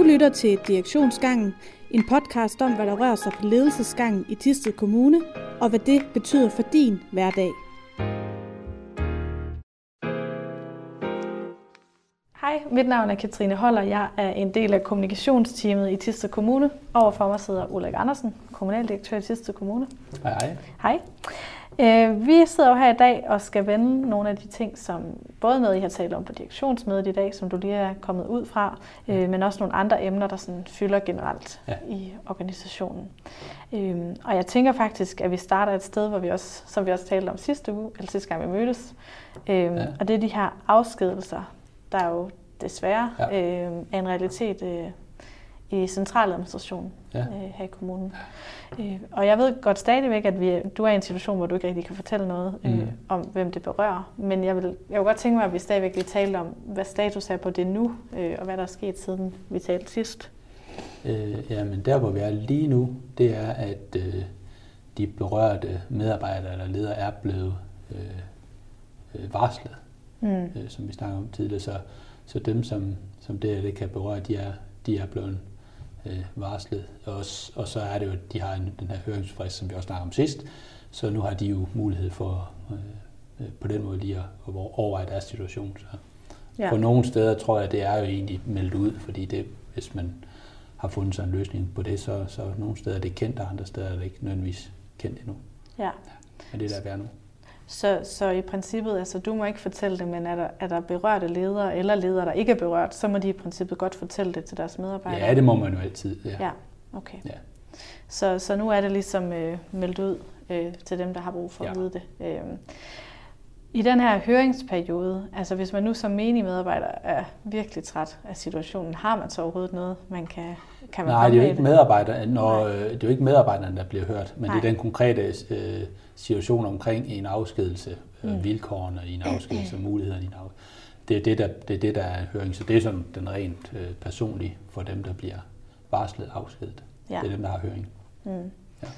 Du lytter til Direktionsgangen, en podcast om, hvad der rører sig på ledelsesgangen i Tisted Kommune, og hvad det betyder for din hverdag. Hej, mit navn er Katrine Holler. Jeg er en del af kommunikationsteamet i Tisted Kommune. Overfor mig sidder Ulrik Andersen, kommunaldirektør i Tisted Kommune. Hej, hej. Hej. Øh, vi sidder jo her i dag og skal vende nogle af de ting, som både noget, I har talt om på direktionsmødet i dag, som du lige er kommet ud fra, øh, men også nogle andre emner, der sådan fylder generelt ja. i organisationen. Øh, og jeg tænker faktisk, at vi starter et sted, hvor vi også, som vi også talte om sidste uge, eller sidste gang vi mødtes, øh, ja. og det er de her afskedelser, der er jo desværre ja. øh, er en realitet øh, i centraladministrationen ja. øh, her i kommunen. Øh, og jeg ved godt stadigvæk, at vi, du er i en situation, hvor du ikke rigtig kan fortælle noget øh, mm. om, hvem det berører. Men jeg vil, jeg vil godt tænke mig, at vi stadigvæk vil tale om, hvad status er på det nu, øh, og hvad der er sket siden vi talte sidst. Øh, jamen der, hvor vi er lige nu, det er, at øh, de berørte medarbejdere eller ledere er blevet øh, øh, varslet, mm. øh, som vi snakkede om tidligere. Så, så dem, som, som det, det kan berøre, de er, de er blevet øh, varslet. Og, og så er det jo, at de har en, den her høringsfrist, som vi også snakkede om sidst, så nu har de jo mulighed for øh, øh på den måde lige at, at overveje deres situation. Så ja. På nogle steder tror jeg, at det er jo egentlig meldt ud, fordi det, hvis man har fundet sig en løsning på det, så, så nogle steder er det kendt, og andre steder er det ikke nødvendigvis kendt endnu. Ja. ja. Men det er der værd nu. Så, så i princippet, altså du må ikke fortælle det, men er der, er der berørte ledere eller ledere, der ikke er berørt, så må de i princippet godt fortælle det til deres medarbejdere? Ja, det må man jo altid. Ja, ja okay. Ja. Så, så nu er det ligesom øh, meldt ud øh, til dem, der har brug for ja. at vide det. Øh, I den her høringsperiode, altså hvis man nu som menig medarbejder er virkelig træt af situationen, har man så overhovedet noget, man kan, kan man Nej, det er jo ikke medarbejdere, når, det er jo ikke medarbejderne, der bliver hørt, men Nej. det er den konkrete øh, situation omkring en afskedelse, øh, mm. vilkårene i en afskedelse mulighederne i en afskedelse. Det er det, der, det er det, der er høring. Så det er sådan den rent øh, personlige for dem, der bliver varslet afskedet. Ja. Det er dem, der har høring. Mm. Ja.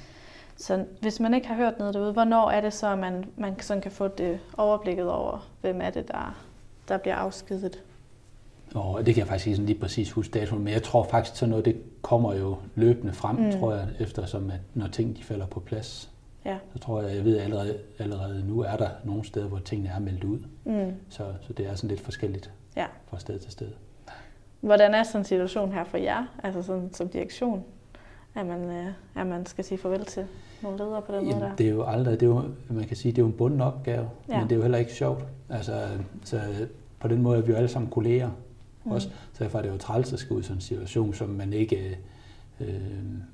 Så hvis man ikke har hørt noget derude, hvornår er det så, at man, man sådan kan få det overblikket over, hvem er det, der, der bliver afskedet? Og det kan jeg faktisk ikke sådan lige præcis huske datoen, men jeg tror faktisk, at noget det kommer jo løbende frem, mm. tror jeg, eftersom at når ting de falder på plads. Ja. Så tror jeg, jeg ved allerede, allerede nu er der nogle steder, hvor tingene er meldt ud. Mm. Så, så det er sådan lidt forskelligt ja. fra sted til sted. Hvordan er sådan en situation her for jer, altså sådan som direktion? At man, øh, at man skal sige farvel til nogle ledere på den Jamen, måde der? Det er jo aldrig, det er jo, man kan sige, det er jo en bunden opgave, ja. men det er jo heller ikke sjovt. Altså, så på den måde er vi jo alle sammen kolleger mm. også. Så derfor er det jo træls at skulle ud i sådan en situation, som man ikke øh,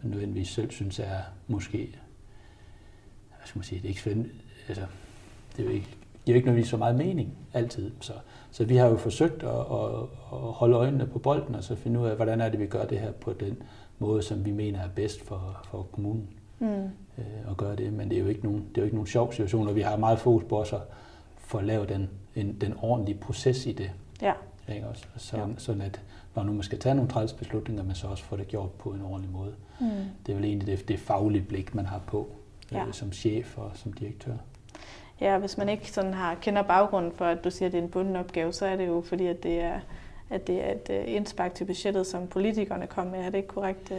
nødvendigvis selv synes er måske hvad skal man sige, det er ikke spændende, altså, det er jo ikke, giver ikke nødvendigvis så meget mening altid. Så, så vi har jo forsøgt at, at, at holde øjnene på bolden, og så finde ud af, hvordan er det, vi gør det her på den måde, som vi mener er bedst for, for kommunen mm. øh, at gøre det. Men det er jo ikke nogen, det er jo ikke nogen sjov situation, og vi har meget fokus på os at få at lave den, en, den ordentlige proces i det. Ja. Ikke også? Så, ja. Sådan at når nu man skal tage nogle træls beslutninger, man så også får det gjort på en ordentlig måde. Mm. Det er vel egentlig det, det faglige blik, man har på ja. øh, som chef og som direktør. Ja, hvis man ikke sådan har kender baggrunden for, at du siger, at det er en bunden opgave, så er det jo fordi, at det er, at det er et uh, indspark til budgettet, som politikerne kom med. Er det ikke korrekt? Uh?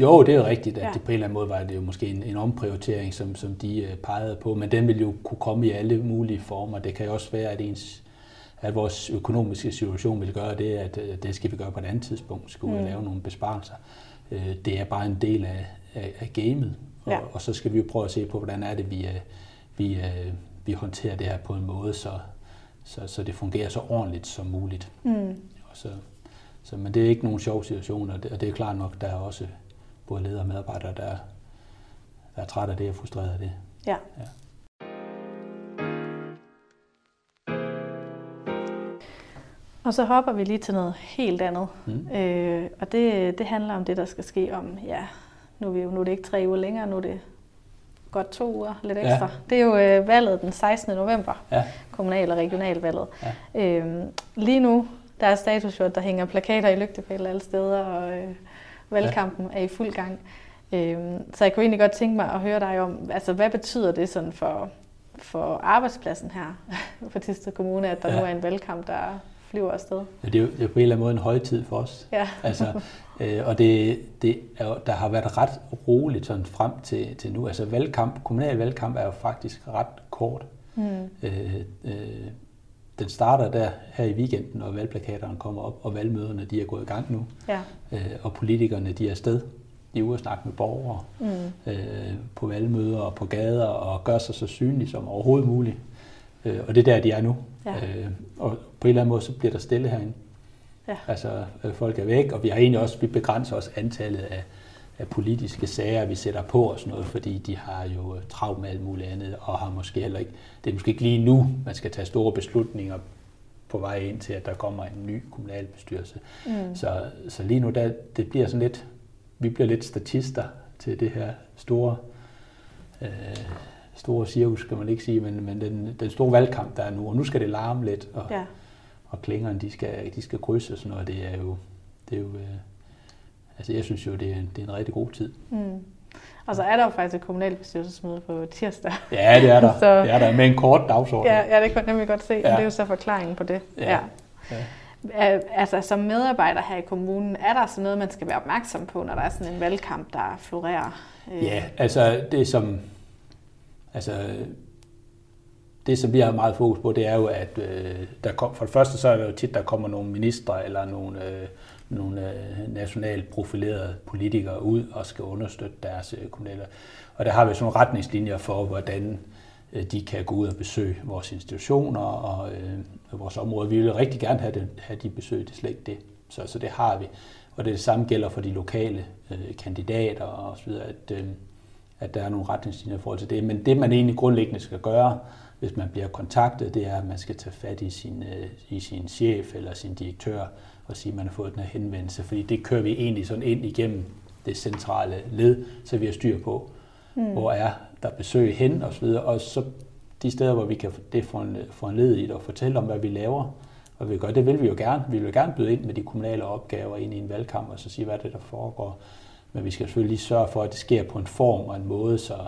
Jo, det er jo rigtigt, at ja. det på en eller anden måde var det jo måske en, en omprioritering, som, som de uh, pegede på, men den vil jo kunne komme i alle mulige former. Det kan jo også være, at ens at vores økonomiske situation vil gøre det, at det skal vi gøre på et andet tidspunkt, skulle mm. vi lave nogle besparelser. Det er bare en del af, af, af gamet, og, ja. og så skal vi jo prøve at se på, hvordan er det, vi, øh, vi, øh, vi håndterer det her på en måde, så, så, så det fungerer så ordentligt som muligt. Mm. Så, så, men det er ikke nogen sjov situation, og det, og det er klart nok, der er også både ledere og medarbejdere, der, der er trætte af det og frustreret af det. Ja. ja. Og så hopper vi lige til noget helt andet. Mm. Øh, og det, det handler om det, der skal ske om ja, nu er, vi jo, nu er det ikke tre uger længere, nu er det godt to uger, lidt ekstra. Ja. Det er jo øh, valget den 16. november, ja. kommunal- og regionalvalget. Ja. Øhm, lige nu, der er status jo, at der hænger plakater i lygtepæle alle steder, og øh, valgkampen ja. er i fuld gang. Øhm, så jeg kunne egentlig godt tænke mig at høre dig om, altså hvad betyder det sådan for, for arbejdspladsen her på Tisted Kommune, at der ja. nu er en valgkamp, der flyver afsted. Ja, det, er jo, det er på en eller anden måde en højtid for os. Ja. altså, øh, og det, det er, der har været ret roligt sådan frem til, til nu. Altså valgkamp, kommunal valgkamp er jo faktisk ret kort. Mm. Øh, øh, den starter der her i weekenden, og valgplakaterne kommer op, og valgmøderne de er gået i gang nu. Ja. Øh, og politikerne de er afsted. De er ude og snakke med borgere mm. øh, på valgmøder og på gader, og gør sig så synlige som overhovedet muligt. Øh, og det er der, de er nu. Ja. Øh, og på en eller anden måde, så bliver der stille herinde. Ja. Altså, øh, folk er væk, og vi har egentlig også, vi begrænser også antallet af, af politiske sager, vi sætter på og sådan noget, fordi de har jo øh, travlt med alt muligt andet, og har måske heller ikke, det er måske ikke lige nu, man skal tage store beslutninger på vej ind til, at der kommer en ny kommunalbestyrelse. Mm. Så, så lige nu, der, det bliver sådan lidt, vi bliver lidt statister til det her store, øh, store cirkus, kan man ikke sige, men, men den, den store valgkamp, der er nu, og nu skal det larme lidt, og, ja. og klingerne, de skal, de skal krydse og sådan noget, det er jo, det er jo øh, altså jeg synes jo, det er, en, det er en rigtig god tid. Mm. Og så er der jo faktisk et kommunalbestyrelsesmøde på tirsdag. Ja, det er der. så, det er der med en kort dagsorden. Ja, ja det kan jeg nemlig godt se. Ja. Det er jo så forklaringen på det. Ja. ja. ja. Altså som medarbejder her i kommunen, er der så noget, man skal være opmærksom på, når der er sådan en valgkamp, der florerer? Ja, altså det som, altså det, som vi har meget fokus på, det er jo, at øh, der kom, for det første så er det jo tit, der kommer nogle ministre eller nogle, øh, nogle øh, nationalt profilerede politikere ud og skal understøtte deres øh, kommunale. Og der har vi sådan nogle retningslinjer for, hvordan øh, de kan gå ud og besøge vores institutioner og øh, vores område. Vi vil rigtig gerne have, det, have de besøg, det er slet ikke det. Så, så det har vi. Og det, det samme gælder for de lokale øh, kandidater og så videre, at, øh, at der er nogle retningslinjer i forhold til det. Men det, man egentlig grundlæggende skal gøre, hvis man bliver kontaktet, det er, at man skal tage fat i sin, øh, i sin chef eller sin direktør og sige, at man har fået den her henvendelse. Fordi det kører vi egentlig sådan ind igennem det centrale led, så vi har styr på, mm. hvor er der besøg hen og så videre. Og så de steder, hvor vi kan det få en led i og fortælle om, hvad vi laver, og vi gør, det vil vi jo gerne. Vi vil gerne byde ind med de kommunale opgaver ind i en valgkamp, og så sige, hvad det er, der foregår. Men vi skal selvfølgelig lige sørge for, at det sker på en form og en måde, så,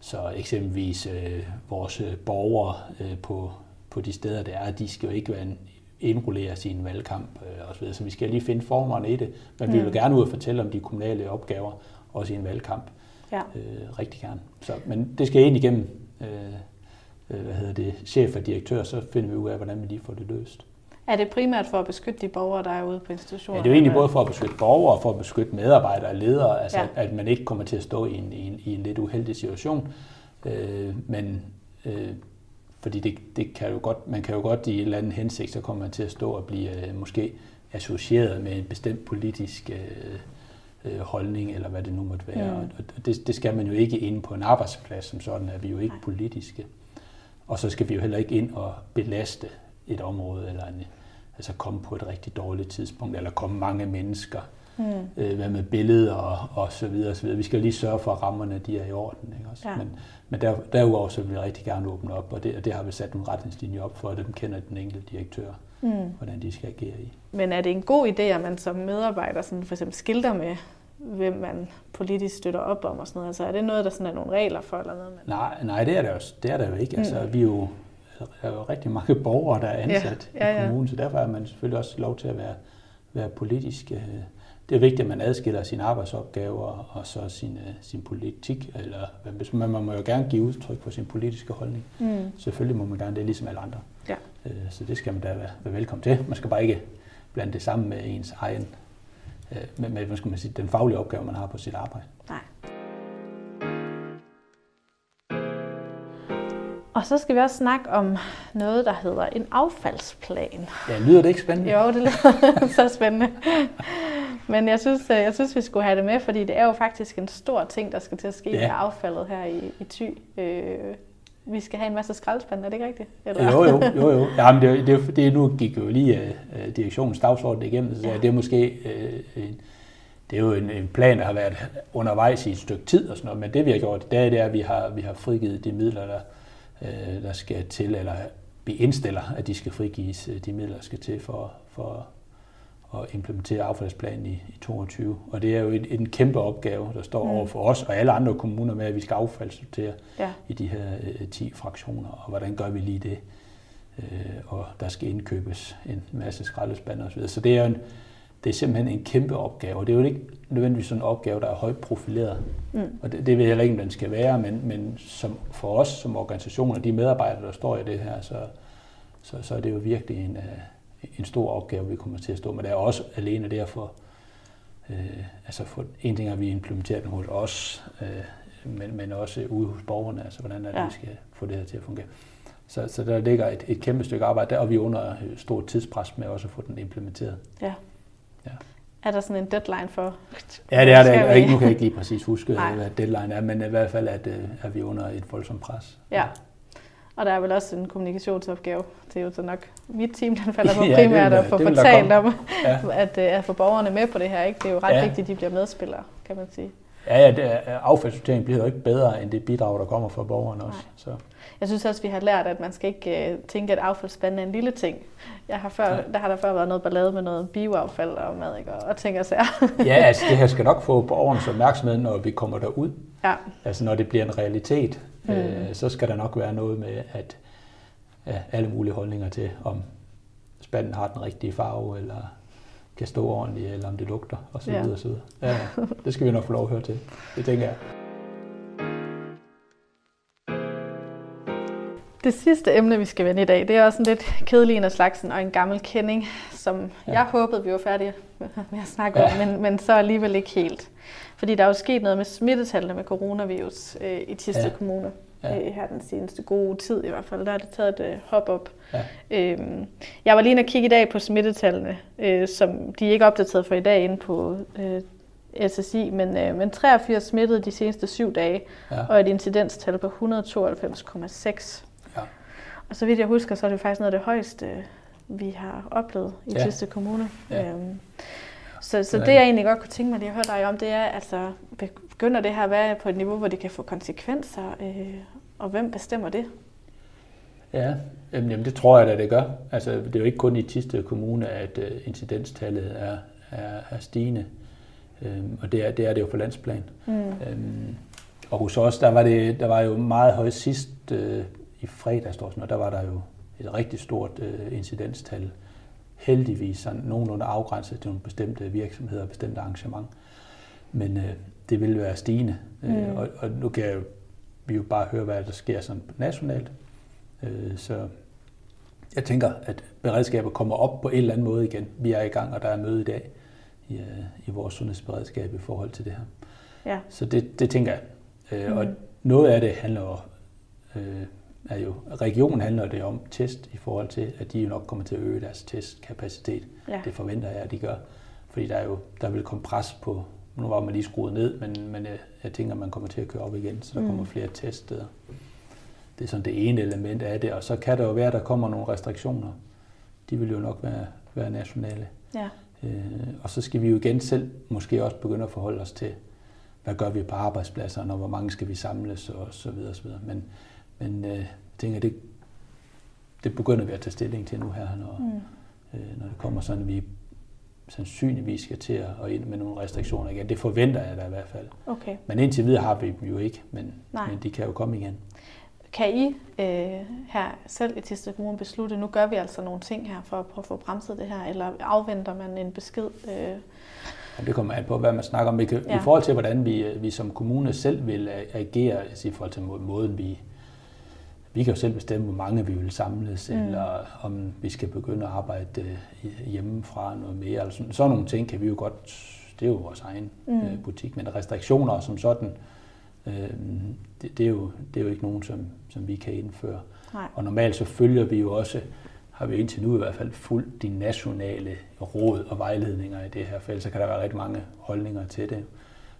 så eksempelvis øh, vores borgere øh, på, på de steder, der er, de skal jo ikke være en, indrullere sin valgkamp øh, osv. Så vi skal lige finde formerne i det, men mm. vi vil gerne ud og fortælle om de kommunale opgaver, også i en valgkamp. Ja. Øh, rigtig gerne. Så, men det skal ind igennem øh, øh, hvad hedder det, chef og direktør, så finder vi ud af, hvordan vi lige får det løst. Er det primært for at beskytte de borgere, der er ude på institutionen? Ja, det er jo egentlig både for at beskytte borgere og for at beskytte medarbejdere og ledere, altså ja. at man ikke kommer til at stå i en, i en, i en lidt uheldig situation. Øh, men øh, fordi det, det kan jo godt, man kan jo godt i en eller anden hensigt, så kommer man til at stå og blive øh, måske associeret med en bestemt politisk øh, øh, holdning, eller hvad det nu måtte være. Mm. Og det, det skal man jo ikke ind på en arbejdsplads, som sådan er vi jo ikke Nej. politiske. Og så skal vi jo heller ikke ind og belaste et område, eller en, altså komme på et rigtig dårligt tidspunkt, eller komme mange mennesker mm. øh, hvad med billeder og, og så videre, og så videre. Vi skal lige sørge for, at rammerne de er i orden. Ikke også? Ja. Men, men der, derudover så vil vi rigtig gerne åbne op, og det, og det har vi sat nogle retningslinjer op for, at dem kender den enkelte direktør, mm. hvordan de skal agere i. Men er det en god idé, at man som medarbejder sådan for eksempel skilter med, hvem man politisk støtter op om og sådan noget? Altså er det noget, der sådan er nogle regler for? Eller noget? Nej, nej, det er det jo, det er det jo ikke. Mm. Altså, vi er jo, er jo rigtig mange borgere, der er ansat ja, ja, ja. i kommunen, så derfor har man selvfølgelig også lov til at være, være politisk øh, det er vigtigt, at man adskiller sine arbejdsopgaver og så sin, øh, sin politik. Eller, man, man må jo gerne give udtryk for sin politiske holdning. Mm. Selvfølgelig må man gerne det, ligesom alle andre. Ja. Øh, så det skal man da være, være velkommen til. Man skal bare ikke blande det sammen med ens egen, øh, med, med hvad skal man sige, den faglige opgave, man har på sit arbejde. Nej. Og så skal vi også snakke om noget, der hedder en affaldsplan. Ja, lyder det ikke spændende? Jo, det lyder så spændende. Men jeg synes, øh, jeg synes, vi skulle have det med, fordi det er jo faktisk en stor ting, der skal til at ske ja. med affaldet her i, i Thy. Øh, vi skal have en masse skraldespand, er det ikke rigtigt? Eller? Jo, jo, jo. jo. Jamen, det, det, det, nu gik jo lige uh, direktionens dagsorden igennem, så ja. det er måske uh, en, det er jo en, en plan, der har været undervejs i et stykke tid og sådan noget, men det vi har gjort, det er, det er at vi har, vi har frigivet de midler, der, uh, der skal til, eller vi indstiller, at de skal frigives, de midler, der skal til for, for at implementere affaldsplanen i, i 22. Og det er jo en, en kæmpe opgave, der står mm. over for os og alle andre kommuner med, at vi skal affaldssortere ja. i de her øh, 10 fraktioner. Og hvordan gør vi lige det? øh, og der skal indkøbes en masse skraldespande osv. Så det er, en, det er simpelthen en kæmpe opgave, og det er jo ikke nødvendigvis sådan en opgave, der er højt profileret. Mm. Og det, det ved jeg heller ikke, om den skal være, men, men som, for os som organisation og de medarbejdere, der står i det her, så, så, så er det jo virkelig en, øh, en stor opgave, vi kommer til at stå med. Det er også alene derfor, øh, altså for, en ting er, at vi implementerer den hos os, øh, men, men også ude hos borgerne, altså hvordan er det, ja. vi skal få det her til at fungere. Så, så der ligger et, et kæmpe stykke arbejde der, og vi er under stort tidspres med også at få den implementeret. Ja. ja. Er der sådan en deadline for? Ja, det er det. Ikke. Nu kan jeg ikke lige præcis huske, Nej. hvad deadline er, men i hvert fald at, øh, er vi under et voldsomt pres. Ja. Og der er vel også en kommunikationsopgave. Det er jo så nok mit team, der falder på primært ja, at få fortalt om, ja. at, øh, at få borgerne med på det her. Ikke? Det er jo ret ja. vigtigt, at de bliver medspillere, kan man sige. Ja, ja det, affaldssortering bliver jo ikke bedre end det bidrag, der kommer fra borgerne også. Nej. Så. Jeg synes også, vi har lært, at man skal ikke uh, tænke, at affaldsspanden er en lille ting. Jeg har før, der har der før været noget ballade med noget bioaffald og mad, ikke? og tænker sig. ja, altså det her skal nok få borgernes opmærksomhed, når vi kommer derud. Ja. Altså når det bliver en realitet, mm. øh, så skal der nok være noget med, at ja, alle mulige holdninger til, om spanden har den rigtige farve, eller kan stå ordentligt, eller om det lugter, og så videre, og så videre. Ja, det skal vi nok få lov at høre til. Det tænker jeg. Det sidste emne, vi skal vende i dag, det er også en lidt kedelig en af slagsen og en gammel kending, som ja. jeg håbede, vi var færdige med at snakke ja. om, men, men så alligevel ikke helt. Fordi der er jo sket noget med smittetallene med coronavirus øh, i Tiste ja. Kommune ja. øh, her den seneste gode tid i hvert fald. Der er det taget et øh, hop op. Ja. Øhm, jeg var lige inde og kigge i dag på smittetallene, øh, som de er ikke opdateret for i dag inde på øh, SSI, men, øh, men 83 smittede de seneste syv dage, ja. og et incidenstal på 192,6. Ja. Og så vidt jeg husker, så er det faktisk noget af det højeste, vi har oplevet i ja. Tiste Kommune. Ja. Øhm, så, så det, jeg egentlig godt kunne tænke mig lige at høre dig om, det er, altså, begynder det her at være på et niveau, hvor det kan få konsekvenser, øh, og hvem bestemmer det? Ja, jamen, det tror jeg da, det gør. Altså, det er jo ikke kun i Tiste Kommune, at uh, incidenstallet er, er, er stigende, øhm, og det er, det er det jo på landsplan. Mm. Øhm, og hos os, der var, det, der var jo meget højt sidst uh, i fredags, og der var der jo et rigtig stort uh, incidenstal heldigvis sådan nogenlunde afgrænset til nogle bestemte virksomheder og bestemte arrangement. Men øh, det vil være stigende, øh, mm. og, og nu kan jeg, vi jo bare høre, hvad der sker sådan nationalt. Øh, så jeg tænker, at beredskabet kommer op på en eller anden måde igen. Vi er i gang, og der er møde i dag i, øh, i vores sundhedsberedskab i forhold til det her. Ja. Så det, det tænker jeg. Øh, mm. Og noget af det handler jo øh, er jo, regionen handler det om test i forhold til, at de jo nok kommer til at øge deres testkapacitet. Ja. Det forventer jeg, at de gør. Fordi der, er jo, der vil komme pres på, nu var man lige skruet ned, men, men jeg, jeg tænker, at man kommer til at køre op igen, så der mm. kommer flere teststeder. Det er sådan det ene element af det, og så kan det jo være, at der kommer nogle restriktioner. De vil jo nok være, være nationale. Ja. Øh, og så skal vi jo igen selv måske også begynde at forholde os til, hvad gør vi på arbejdspladserne, og hvor mange skal vi samles, og så videre, og så videre. Men, men øh, jeg tænker, det, det begynder vi at tage stilling til nu her, når, mm. øh, når det kommer sådan, at vi sandsynligvis skal til at ind med nogle restriktioner igen. Det forventer jeg da i hvert fald. Okay. Men indtil videre har vi dem jo ikke, men, men de kan jo komme igen. Kan I øh, her selv i Tisted Kommune beslutte, nu gør vi altså nogle ting her for at prøve at få bremset det her, eller afventer man en besked? Øh? Det kommer an på, hvad man snakker om. ja. I forhold til, hvordan vi, vi som kommune selv vil agere, altså i forhold til måden, vi, vi kan jo selv bestemme, hvor mange vi vil samles, mm. eller om vi skal begynde at arbejde øh, hjemmefra noget mere. Eller sådan, sådan nogle ting kan vi jo godt, det er jo vores egen mm. Øh, butik, men restriktioner som sådan, øh, det, det, er jo, det er jo ikke nogen, som, som vi kan indføre. Nej. Og normalt så følger vi jo også, har vi indtil nu i hvert fald fuldt de nationale råd og vejledninger i det her felt, så kan der være rigtig mange holdninger til det.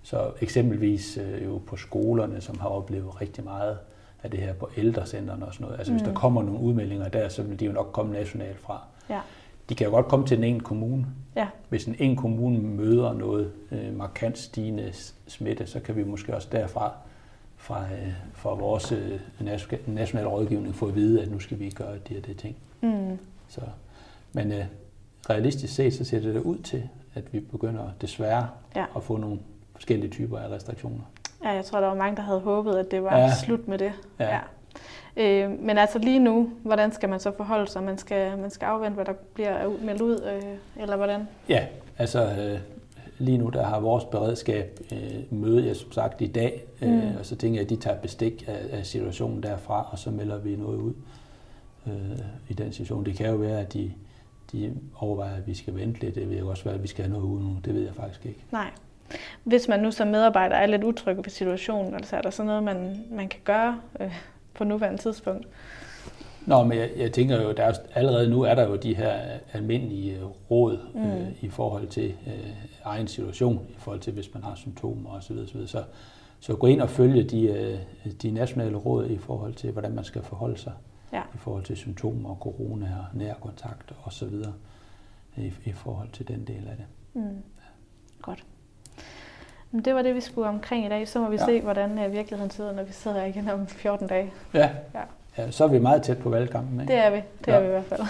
Så eksempelvis jo på skolerne, som har oplevet rigtig meget af det her på ældrecentrene og sådan noget. Altså mm. hvis der mm. kommer nogle udmeldinger der, så vil de jo nok komme nationalt fra. Ja. De kan jo godt komme til den ene kommune. Ja. Hvis en en kommune møder noget øh, markant stigende smitte, så kan vi måske også derfra fra, øh, fra vores øh, nationale rådgivning få at vide, at nu skal vi gøre de her det ting. Mm. Så, men øh, realistisk set, så ser det da ud til, at vi begynder desværre ja. at få nogle forskellige typer af restriktioner. Ja, jeg tror, der var mange, der havde håbet, at det var ja. slut med det. Ja. ja. Øh, men altså lige nu, hvordan skal man så forholde sig? Man skal, man skal afvente, hvad der bliver meldt ud, øh, eller hvordan? Ja, altså øh, lige nu der har vores beredskab øh, møde jeg som sagt i dag, øh, mm. og så tænker jeg, at de tager bestik af, af situationen derfra, og så melder vi noget ud øh, i den situation. Det kan jo være, at de, de overvejer, at vi skal vente lidt. Det vil jo også være, at vi skal have noget ud nu. Det ved jeg faktisk ikke. Nej. Hvis man nu som medarbejder er lidt utryg på situationen, altså er der så noget, man, man kan gøre øh, på nuværende tidspunkt? Nå, men jeg, jeg tænker jo, der er, allerede nu er der jo de her almindelige øh, råd mm. øh, i forhold til øh, egen situation, i forhold til hvis man har symptomer osv. Så, så, så gå ind og følge de, øh, de nationale råd i forhold til, hvordan man skal forholde sig ja. i forhold til symptomer, corona og nærkontakt osv. I, i forhold til den del af det. Mm. Ja. Godt. Men det var det, vi skulle omkring i dag. Så må vi ja. se, hvordan uh, virkeligheden ud, når vi sidder her igen om 14 dage. Ja. ja. ja så er vi meget tæt på valgkampen. Ikke? Det er vi. Det ja. er vi i hvert fald.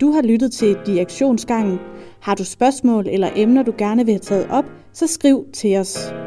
du har lyttet til Direktionsgangen. Har du spørgsmål eller emner, du gerne vil have taget op, så skriv til os.